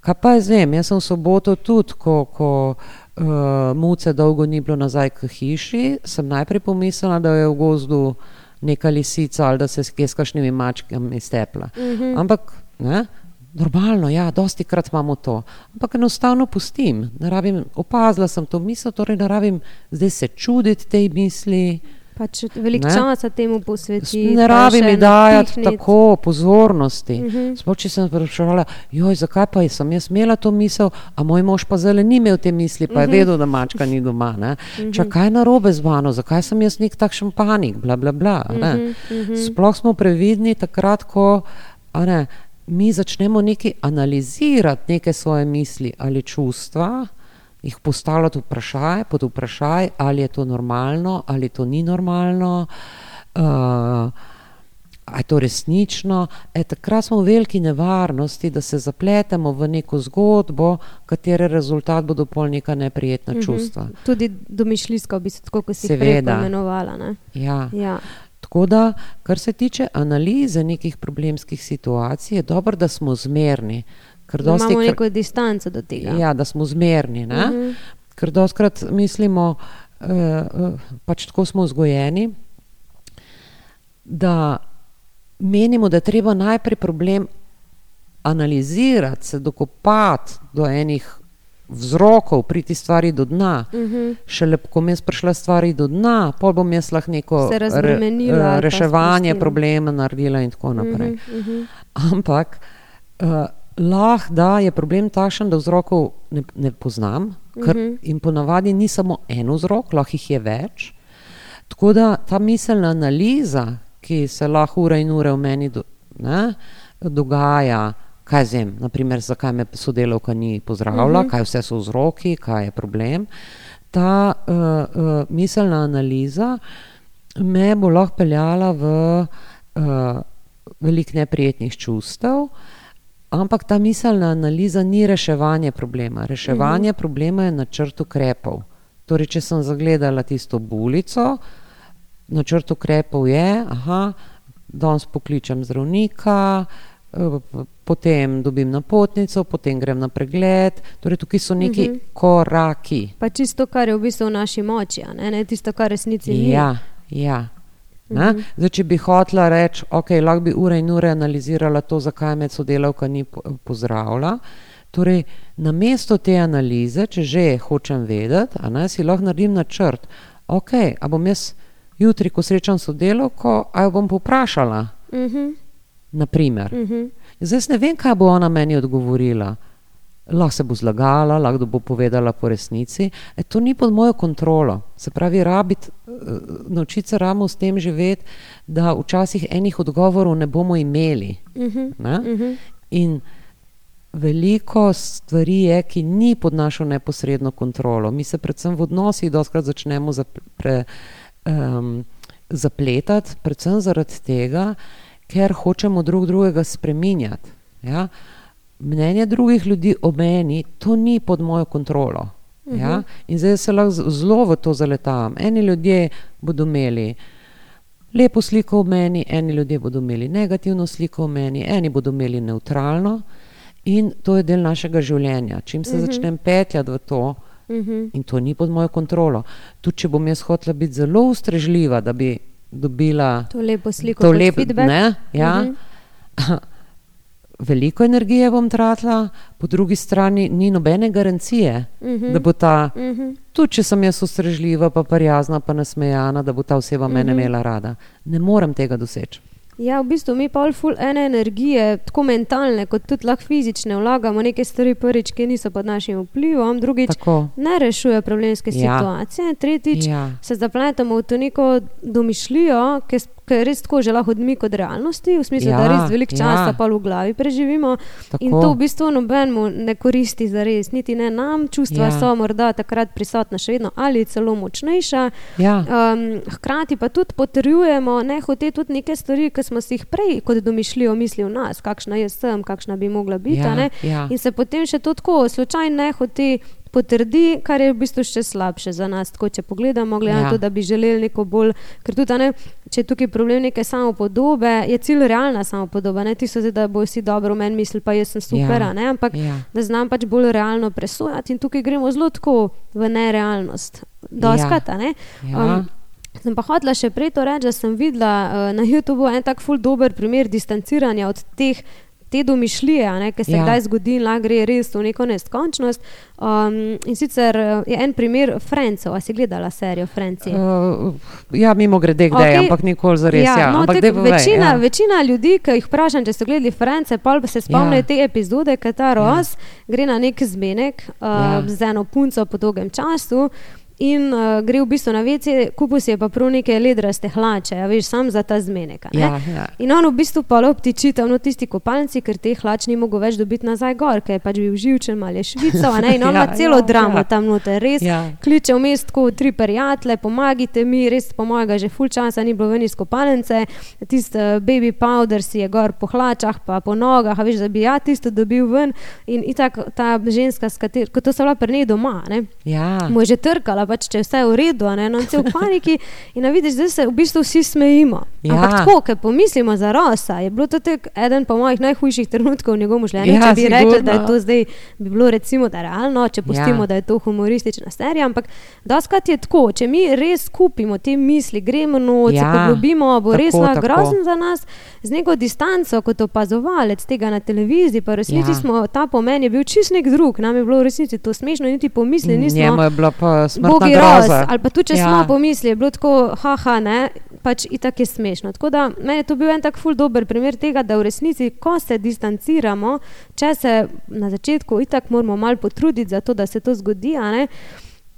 Kaj pa jaz vem, jaz sem v soboto tudi, ko, ko uh, muce dolgo ni bilo nazaj k hiši, sem najprej pomislila, da je v gozdu neka lisica ali da se s kakšnimi mačkami stepla. Uh mhm. -huh. Ampak ne, Normalno, ja, dosti krat imamo to, ampak enostavno pustim. Rabim, opazila sem to misel, torej ne rabim zdaj se čuditi tej misli,
Pač veliko
Ne?
časa temu posvetiti.
Ne
pa
rabi
še
mi dajati tako pozornosti.
Mhm.
Sploh, če sem spraševala, joj, zakaj pa sem jaz imela to misel, a moj mož pa zelo ni imel te misli, pa je
Mhm.
vedel, da mačka ni doma. Ne? Ča, kaj je narobe z mano, zakaj sem jaz nek takšen panik, bla, bla, bla. a ne.
Mhm, mhm.
Sploh smo previdni takrat, ko a ne, mi začnemo nekaj analizirati, neke svoje misli ali čustva, jih postavljati vprašaj, pod vprašaj, ali je to normalno, ali to ni normalno. Uh, A je to resnično? E, takrat smo v veliki nevarnosti, da se zapletemo v neko zgodbo, katere rezultat bodo pol neka neprijetna čustva.
Mhm. Tudi domišljijska, v bistvu, tako kot si jih prej
Seveda.
ne.
Ja.
Ja.
Tako da, kar se tiče analize nekih problemskih situacij, je dobro, da smo zmerni. Ker
Da imamo
kr-
neko distanco do tega.
Ja, da smo zmerni. Ne?
Mhm.
Ker doskrat mislimo, eh, eh, pač tako smo vzgojeni, da menimo, da je treba najprej problem analizirati, se dokopati do enih vzrokov, priti stvari do dna.
Mhm.
Šele ko bom jaz prišla stvari do dna, pol bom jaz lahko neko
Se
re, eh, reševanje problema naredila in tako naprej.
Mhm, mhm.
Ampak uh, lahko da je problem takšen, da vzrokov ne, ne poznam, ker
Mhm.
in ponavadi ni samo en vzrok, lahko jih je več. Tako da ta miselna analiza, ki se lahko ure in ure v meni do, ne, dogaja, kaj zem, naprimer, zakaj me sodelavka ni pozdravila,
Mhm.
kaj vse so vzroki, kaj je problem. Ta uh, uh, miselna analiza me bo lahko peljala v uh, veliko neprijetnih čustev, ampak ta miselna analiza ni reševanje problema. Reševanje
Mhm.
problema je načrt ukrepov. Torej, če sem zagledala tisto bulico, načrt ukrepov je, aha, danes pokličem zdravnika, p- potem dobim napotnico, potem grem na pregled. Torej, tukaj so neki
Mhm.
koraki.
Pa čisto, kar je v bistvu v naši moči, ne, ne tisto, kar resnici ni.
Ja, ja. Ne?
Mhm.
Zdaj, če bi hotela reči, ok, lahko bi ure in ure analizirala to, zakaj me sodelavka ni po- pozdravila. Torej, na mesto te analize, če že hočem vedeti, a ne, si lahko naredim načrt. Ok, a bom jaz jutri, ko srečam sodelavko, a jo bom povprašala,
Mhm,
naprimer.
mhm.
Zdaj jaz ne vem, kaj bo ona meni odgovorila. Lahko se bo zlagala, lahko bo povedala po resnici. E, to ni pod mojo kontrolo. Se pravi, rabiti, eh, naučiti se ramo s tem živeti, da včasih enih odgovorov ne bomo imeli.
Mhm,
Ne?
mhm.
In veliko stvari je, ki ni pod našo neposredno kontrolo. Mi se predvsem v odnosih doskrat začnemo zapre, um, zapletati, predvsem zaradi tega, ker hočemo drug drugega spreminjati. Ja? Mnenje drugih ljudi o meni, to ni pod mojo kontrolo. Ja? In zdaj se lahko zelo v to zaletavam. Eni ljudje bodo imeli lepo sliko o meni, eni ljudje bodo imeli negativno sliko o meni, eni bodo imeli neutralno. In to je del našega življenja. Čim se
Mhm.
začnem petljati v to,
Mhm.
in to ni pod mojo kontrolo. Tudi če bom jaz hotela biti zelo ustrežljiva, da bi dobila
To lepo sliko,
to lepo,
feedback.
ne, ja,
Mhm.
veliko energije bom tratila, po drugi strani ni nobene garancije,
Mhm.
da bo ta,
Mhm.
tudi če sem jaz ustrežljiva, pa prijazna, pa nasmejana, da bo ta oseba mene
Mhm.
imela rada. Ne morem tega doseči.
Ja, v bistvu mi pa ful ene energije, tako mentalne, kot tudi lahko fizične, vlagamo neke stvari, prvič, ki niso pod našim vplivom, drugič
Tako.
ne rešuje problemske
Ja.
situacije, tretjič
Ja.
se zapletemo v to neko domišljijo, ki ki je res tako že lahko odmik od realnosti, v smislu,
Ja,
da res veliko časa
ja.
pa v glavi preživimo.
Tako.
In to v bistvu nobenemu ne koristi za res, niti ne nam, čustva
Ja.
so morda takrat prisotna še vedno ali celo močnejša.
Ja.
Um, hkrati pa tudi potrjujemo nehote tudi neke stvari, ki smo si jih prej kot domišljijo mislili v nas, kakšna jaz sem, kakšna bi mogla biti.
Ja,
ne.
ja.
In se potem še to tako slučajno nehote potrdi, kar je v bistvu še slabše za nas. Tako, če pogledamo, glede na
Ja.
to, da bi želeli neko bolj, ker tudi, ne, če je tukaj problem neke samopodobe, je cilj realna samopodoba, ne tisto, da bo vsi dobro meni mislili, pa jaz sem super,
Ja,
ne, ampak
ja.
da znam pač bolj realno presojati in tukaj gremo zelo tako v nerealnost. Doskrat, a ne.
Ja.
Um, Sem pa hotela še prej to reči, da sem videla uh, na YouTubu en tak ful dober primer distanciranja od teh te domišljije, ne, ki se
Ja.
kdaj zgodi, lahko gre res v neko neskončnost. Um, in sicer eh, je en primer Francov, a si gledala serijo Franci?
Uh, ja, mimo grede, kdaj, okay. Ampak nikoli za res. Ja, ja.
no,
ampak
tek,
povej,
večina,
ja.
večina ljudi, ki jih vprašam, če so gledali France, pa se spomnijo
Ja.
te epizode, ki ta Ross ja. gre na nek zmenek uh,
ja.
z eno punco po dolgem času. In uh, gre v bistvu na vece, kupil si je pa prav neke ledraste hlače, a veš, sam za ta zmenek.
Ja, ja.
In on v bistvu pa obtiči tam v tisti kopalnici, ker teh hlač ni mogel več dobiti nazaj gor, ker je pač bil živčen, ali je ne, in on
Ja,
ima celo
ja,
dramo
ja.
tam noter, res
Ja.
kliče v mestu tri prijatelje, pomagajte mi, res pomaga, že full časa ni bilo ven iz kopalnice, tisti uh, baby powder si je gor po hlačah, pa po nogah, a veš, da bi ja tisto dobil ven. In itak ta ženska, katero, ko to so bila pri njej doma, ne,
Ja.
mu je že trkala, pač, če je vse v redu, a ne, no, cel v paniki. In vidiš, zdaj se v bistvu vsi smejimo.
Ja.
Ampak tako, ker pomislimo za Rosa, je bilo to tek eden po mojih najhujših trenutkov v njegovem življenju.
Ja,
če bi rekli, da je to zdaj, bi bilo recimo, da realno, če pustimo,
Ja.
da je to humoristična serija. Ampak doskrat je tako, če mi res kupimo te misli, gremo noč,
Ja,
ja, poglobimo, bo res
tako, tako.
grozen za nas, z neko distanco kot opazovalec tega na televiziji, pa resnici
Ja.
ja. smo, ta pomen je bil čist nek drug, nam je bilo v resnici to smešno, niti pomisli nismo.
Njemu je bila pa smrtna
Bogi roz, ali pa tudi če
Ja.
smo pomislili, je bilo tako, haha, ne, pač itak je smešno. Tako da meni je to bil en tak ful dober primer tega, da v resnici, ko se distanciramo, če se na začetku itak moramo malo potruditi za to, da se to zgodi, a ne,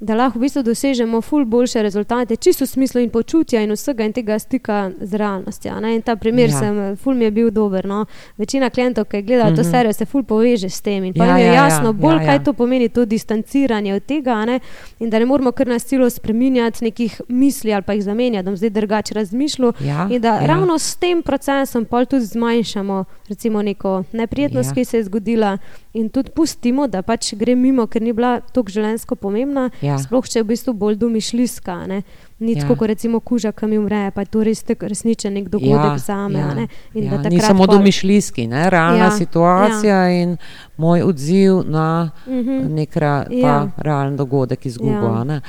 da lahko v bistvu dosežemo ful boljše rezultate, čisto v smislu in počutja in vsega in tega stika z realnostjo. ne. In ta primer,
Ja.
ja. sem, ful mi je bil dober. No. Večina klientov, ki je gledala mm -hmm. to
Mhm.
serijo, se ful poveže s tem in pa
Ja,
jim je
ja, ja,
jasno bolj,
ja,
kaj
ja.
to pomeni, to distanciranje od tega, ne, in da ne moramo kar na silo spreminjati nekih misli ali pa jih zamenjati, da bom zdaj drugače razmišljal.
Ja,
In da
ja.
ja. ravno s tem procesom pol tudi zmanjšamo recimo neko neprijetnost,
Ja.
ja. ki se je zgodila in tudi pustimo, da pač gre mimo, ker ni bila tako življenjsko pomembna,
Ja.
Sploh če je v bistvu bolj domišljijska. ne. Ni
Ja.
tako, kot recimo kuža, ki mi umre, pa je to res tak resničen nek dogodek
Ja,
za me.
ja, ja, Ni samo
pol-
domišljijski, ne? realna ja,
Ja,
situacija ja. in moj odziv na
Mhm.
nek ra,
Ja.
realen dogodek izgubo.
Ja.
ne.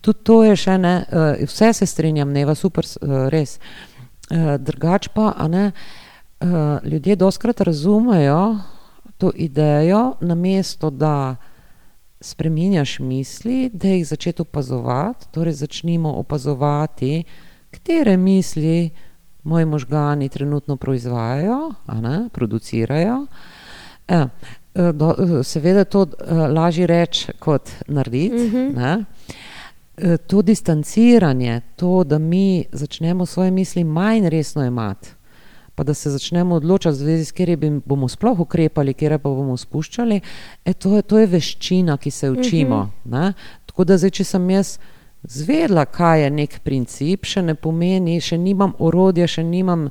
Tudi to je še ne, uh, vse se strinjam, neva super, uh, res. Uh, drugač pa, a ne, uh, ljudje doskrat razumejo to idejo, namesto da spreminjaš misli, da jih začeti opazovati, torej začnimo opazovati, katere misli moji možgani trenutno proizvajajo, a ne, producirajo. E, do, e, seveda to e, lažje reči kot narediti. Ne. E, To distanciranje, to, da mi začnemo svoje misli manj resno imati, pa da se začnemo odločati, v zvezi s kateri bomo sploh ukrepali, kjer pa bomo spuščali, e, to, je, to je veščina, ki se učimo. ne. Tako da zdaj, če sem jaz zvedla, kaj je nek princip, še ne pomeni, še nimam orodja, še nimam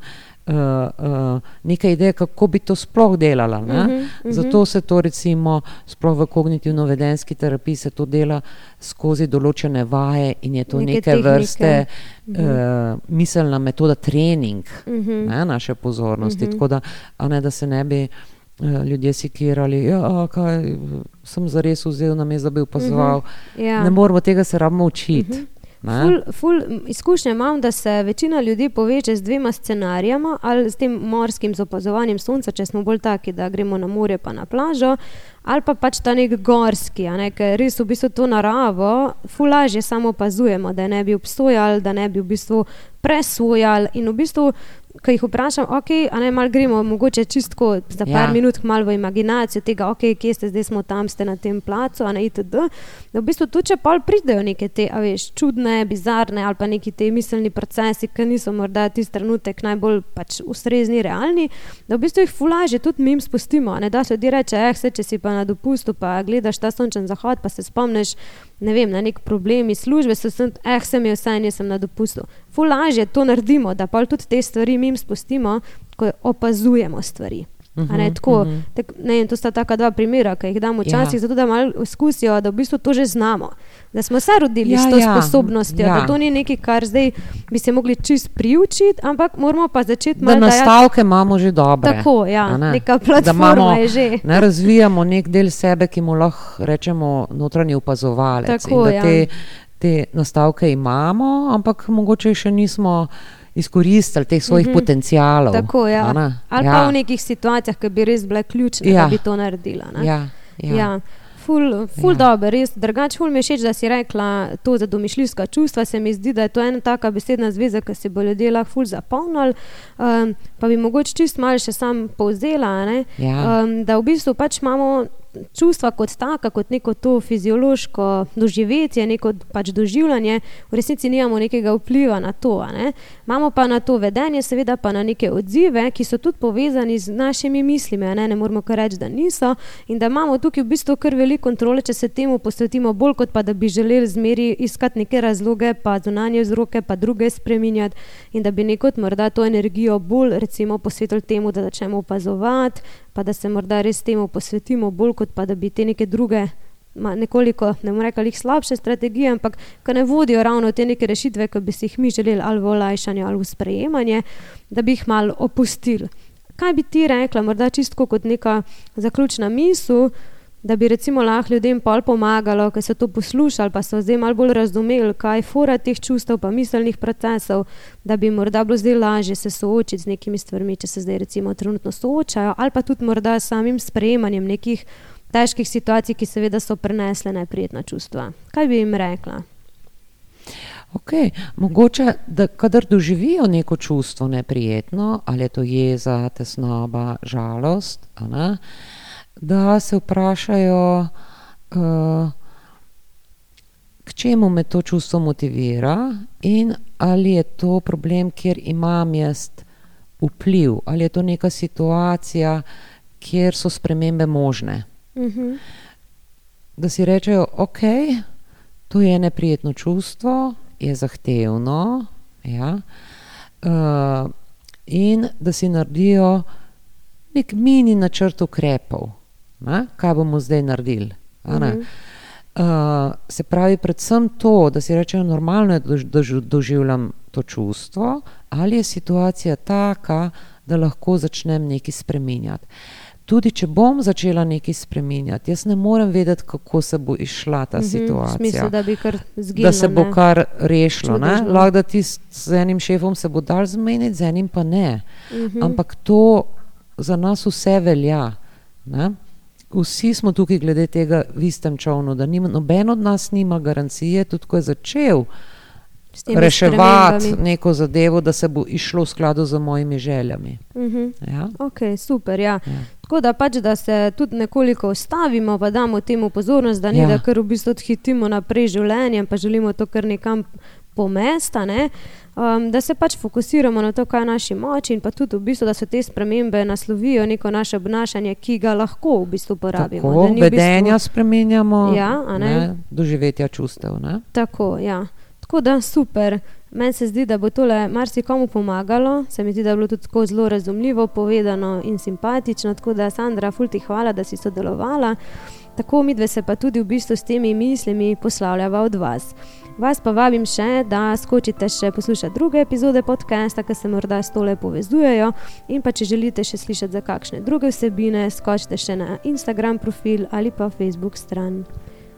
uh, uh, neke ideje, kako bi to sploh delala. ne.
Mhm, mhm.
Zato se to recimo, sploh v kognitivno-vedenski terapiji, se to dela skozi določene vaje in je to
Neke
neke,
tehnike.
vrste uh, miselna metoda trening
Mhm.
ne, naše pozornosti.
Mhm.
Tako da, a ne, da se ne bi uh, ljudje sikirali, ja, kaj sem zares vzel na mesto, da bi opazoval.
Ja.
Ne moramo tega se rabimo učiti.
Mhm.
ne.
Ful, ful izkušnje imam, da se večina ljudi poveže z dvema scenarijama, ali s tem morskim z opazovanjem sonca, če smo bolj taki, da gremo na morje pa na plažo, ali pa pač ta nek gorski, ne, ker res v bistvu to naravo ful lažje samo opazujemo, da ne bi obsojali, da ne bi v bistvu presojali in v bistvu. Ko jih vprašam, ok, a ne malo gremo, mogoče čistko za par
Ja.
minut malo v imaginacijo tega, ok, kje ste, zdaj smo tam, ste na tem placu, a ne itd. Da v bistvu tudi, če pa pridejo neke te, a veš, čudne, bizarne ali pa neki te miselni procesi, ki niso morda tisti trenutek najbolj pač ustrezni, realni, da v bistvu jih fulaže tudi mi jim spustimo. Ne da se ljudje reče, eh, se, če si pa na dopustu, pa gledaš ta sončen zahod, pa se spomniš, ne vem, na nek problem iz službe, se sem, eh, sem je vsaj, nisem na dopustu. Fulaže to naredimo, da pa tudi te stvari mi jim spustimo, ko opazujemo stvari. A Ne,
Mhm,
tako,
mhm.
tak, ne, to sta taka dva primera, ki jih damo
Ja.
včasih, ja. zato da malo izkusijo, da v bistvu to že znamo. Da smo se rodili
Ja,
ja, s to
ja,
ja. sposobnostjo,
ja.
ja. da to ni nekaj, kar zdaj bi se mogli čist priučiti, ampak moramo pa začeti
Da
malo dajati-
nastavke imamo že dobre.
Tako, ja,
ne.
neka
Da
platforma
imamo-
je že.
Ne razvijamo nek del sebe, ki mu lahko rečemo notranji opazovalec.
Tako,
da
ja.
te, te nastavke imamo, ampak mogoče še nismo izkoristili teh svojih mm -hmm. potencialov.
Tako. Ja. Ali ja. pa v nekih situacijah, ki bi res bile ključne, ja. da bi to naredila.
Ja. Ja.
Ja. Ful, ful ja. dobro, res drugače. Ful mi je všeč, da si rekla to za domišljijska čustva. Se mi zdi, da je to ena taka besedna zveza, ki se bo ljudje lahko ful zapolnili. Um, pa bi mogoče čist malo še sam povzela,
ja.
um, da v bistvu pač imamo čustva kot taka, kot neko to fiziološko doživetje, neko pač doživljanje, v resnici nimamo nekega vpliva na to. Ne? Imamo pa na to vedenje, seveda pa na neke odzive, ki so tudi povezani z našimi mislimi. Ne, ne moramo kar reči, da niso. In da imamo tukaj v bistvu kar veliko kontrole, če se temu posvetimo bolj, kot pa da bi želeli zmeri iskati neke razloge, pa zunanje vzroke, pa druge spreminjati. In da bi nekot morda to energijo bolj recimo posvetili temu, da začnemo opazovati, pa da se morda res temu posvetimo bolj, kot pa da bi te neke druge, ma, nekoliko, ne morem reči, slabše strategije, ampak ki ne vodijo ravno te neke rešitve, ki bi si jih mi želeli ali v olajšanje ali v sprejemanje, da bi jih malo opustili. Kaj bi ti rekla, morda čisto kot neka zaključna misel? Da bi recimo lahko ljudem pol pomagalo, ki so to poslušali, pa so zdaj malo bolj razumeli, kaj je fora teh čustev, pa miselnih procesov, da bi morda bilo zdaj lažje se soočiti z nekimi stvarmi, če se zdaj recimo trenutno soočajo, ali pa tudi morda s samim sprejemanjem nekih težkih situacij, ki seveda so prenesle neprijetna čustva. Kaj bi jim rekla?
Ok, mogoče, da kadar doživijo neko čustvo neprijetno, ali je to jeza, tesnoba, žalost, da se vprašajo, uh, k čemu me to čustvo motivira in ali je to problem, kjer imam jaz vpliv, ali je to neka situacija, kjer so spremembe možne.
-hmm.
Da si rečejo, ok, to je neprijetno čustvo, je zahtevno. Ja, uh, in da si naredijo nek mini načrt ukrepov, ne? kaj bomo zdaj naredili. Mm -hmm. uh, se pravi, predvsem to, da si rečejo, normalno je, da doživljam to čustvo, ali je situacija taka, da lahko začnem nekaj spremenjati tudi če bom začela nekaj spremenjati, jaz ne morem vedeti, kako se bo išla ta mm -hmm, situacija.
Smislu, da, zgilno,
da se bo ne? kar rešilo. Lahko da ti z enim šefom se bo dal zmeniti, z enim pa ne. Mm -hmm. Ampak to za nas vse velja. Ne? Vsi smo tukaj glede tega v istem čovnu, da nima, noben od nas nima garancije, tudi ko je začel reševati neko zadevo, da se bo išlo v skladu z mojimi željami.
Uh mhm. -huh.
ja?
Ok, super. Ja. Ja. Tako da pač, da se tudi nekoliko ustavimo, pa damo temu pozornost, da ne ja. da kar v bistvu odhitimo naprej življenjem, pa želimo to kar nekam pomesta. Ne? Um, da se pač fokusiramo na to, kaj je naši moči, in pa tudi, v bistvu, da so te spremembe naslovijo neko naše obnašanje, ki ga lahko v bistvu uporabimo.
Tako, vedenja v bistvu... spremenjamo,
ja,
doživetja čustev. Ne?
Tako, ja. Tako da super. Meni se zdi, da bo tole marsikomu pomagalo, se mi zdi, da je bilo tudi tako zelo razumljivo povedano in simpatično. Tako da, Sandra, fulti hvala, da si sodelovala. Tako mi dve se pa tudi v bistvu s temi mislimi poslavljava od vas. Vas pa vabim še, da skočite še poslušati druge epizode podcasta, ki se morda s tole povezujejo. In pa če želite še slišati za kakšne druge vsebine, skočite še na Instagram profil ali pa Facebook stran.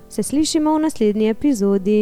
Se slišimo v naslednji epizodi.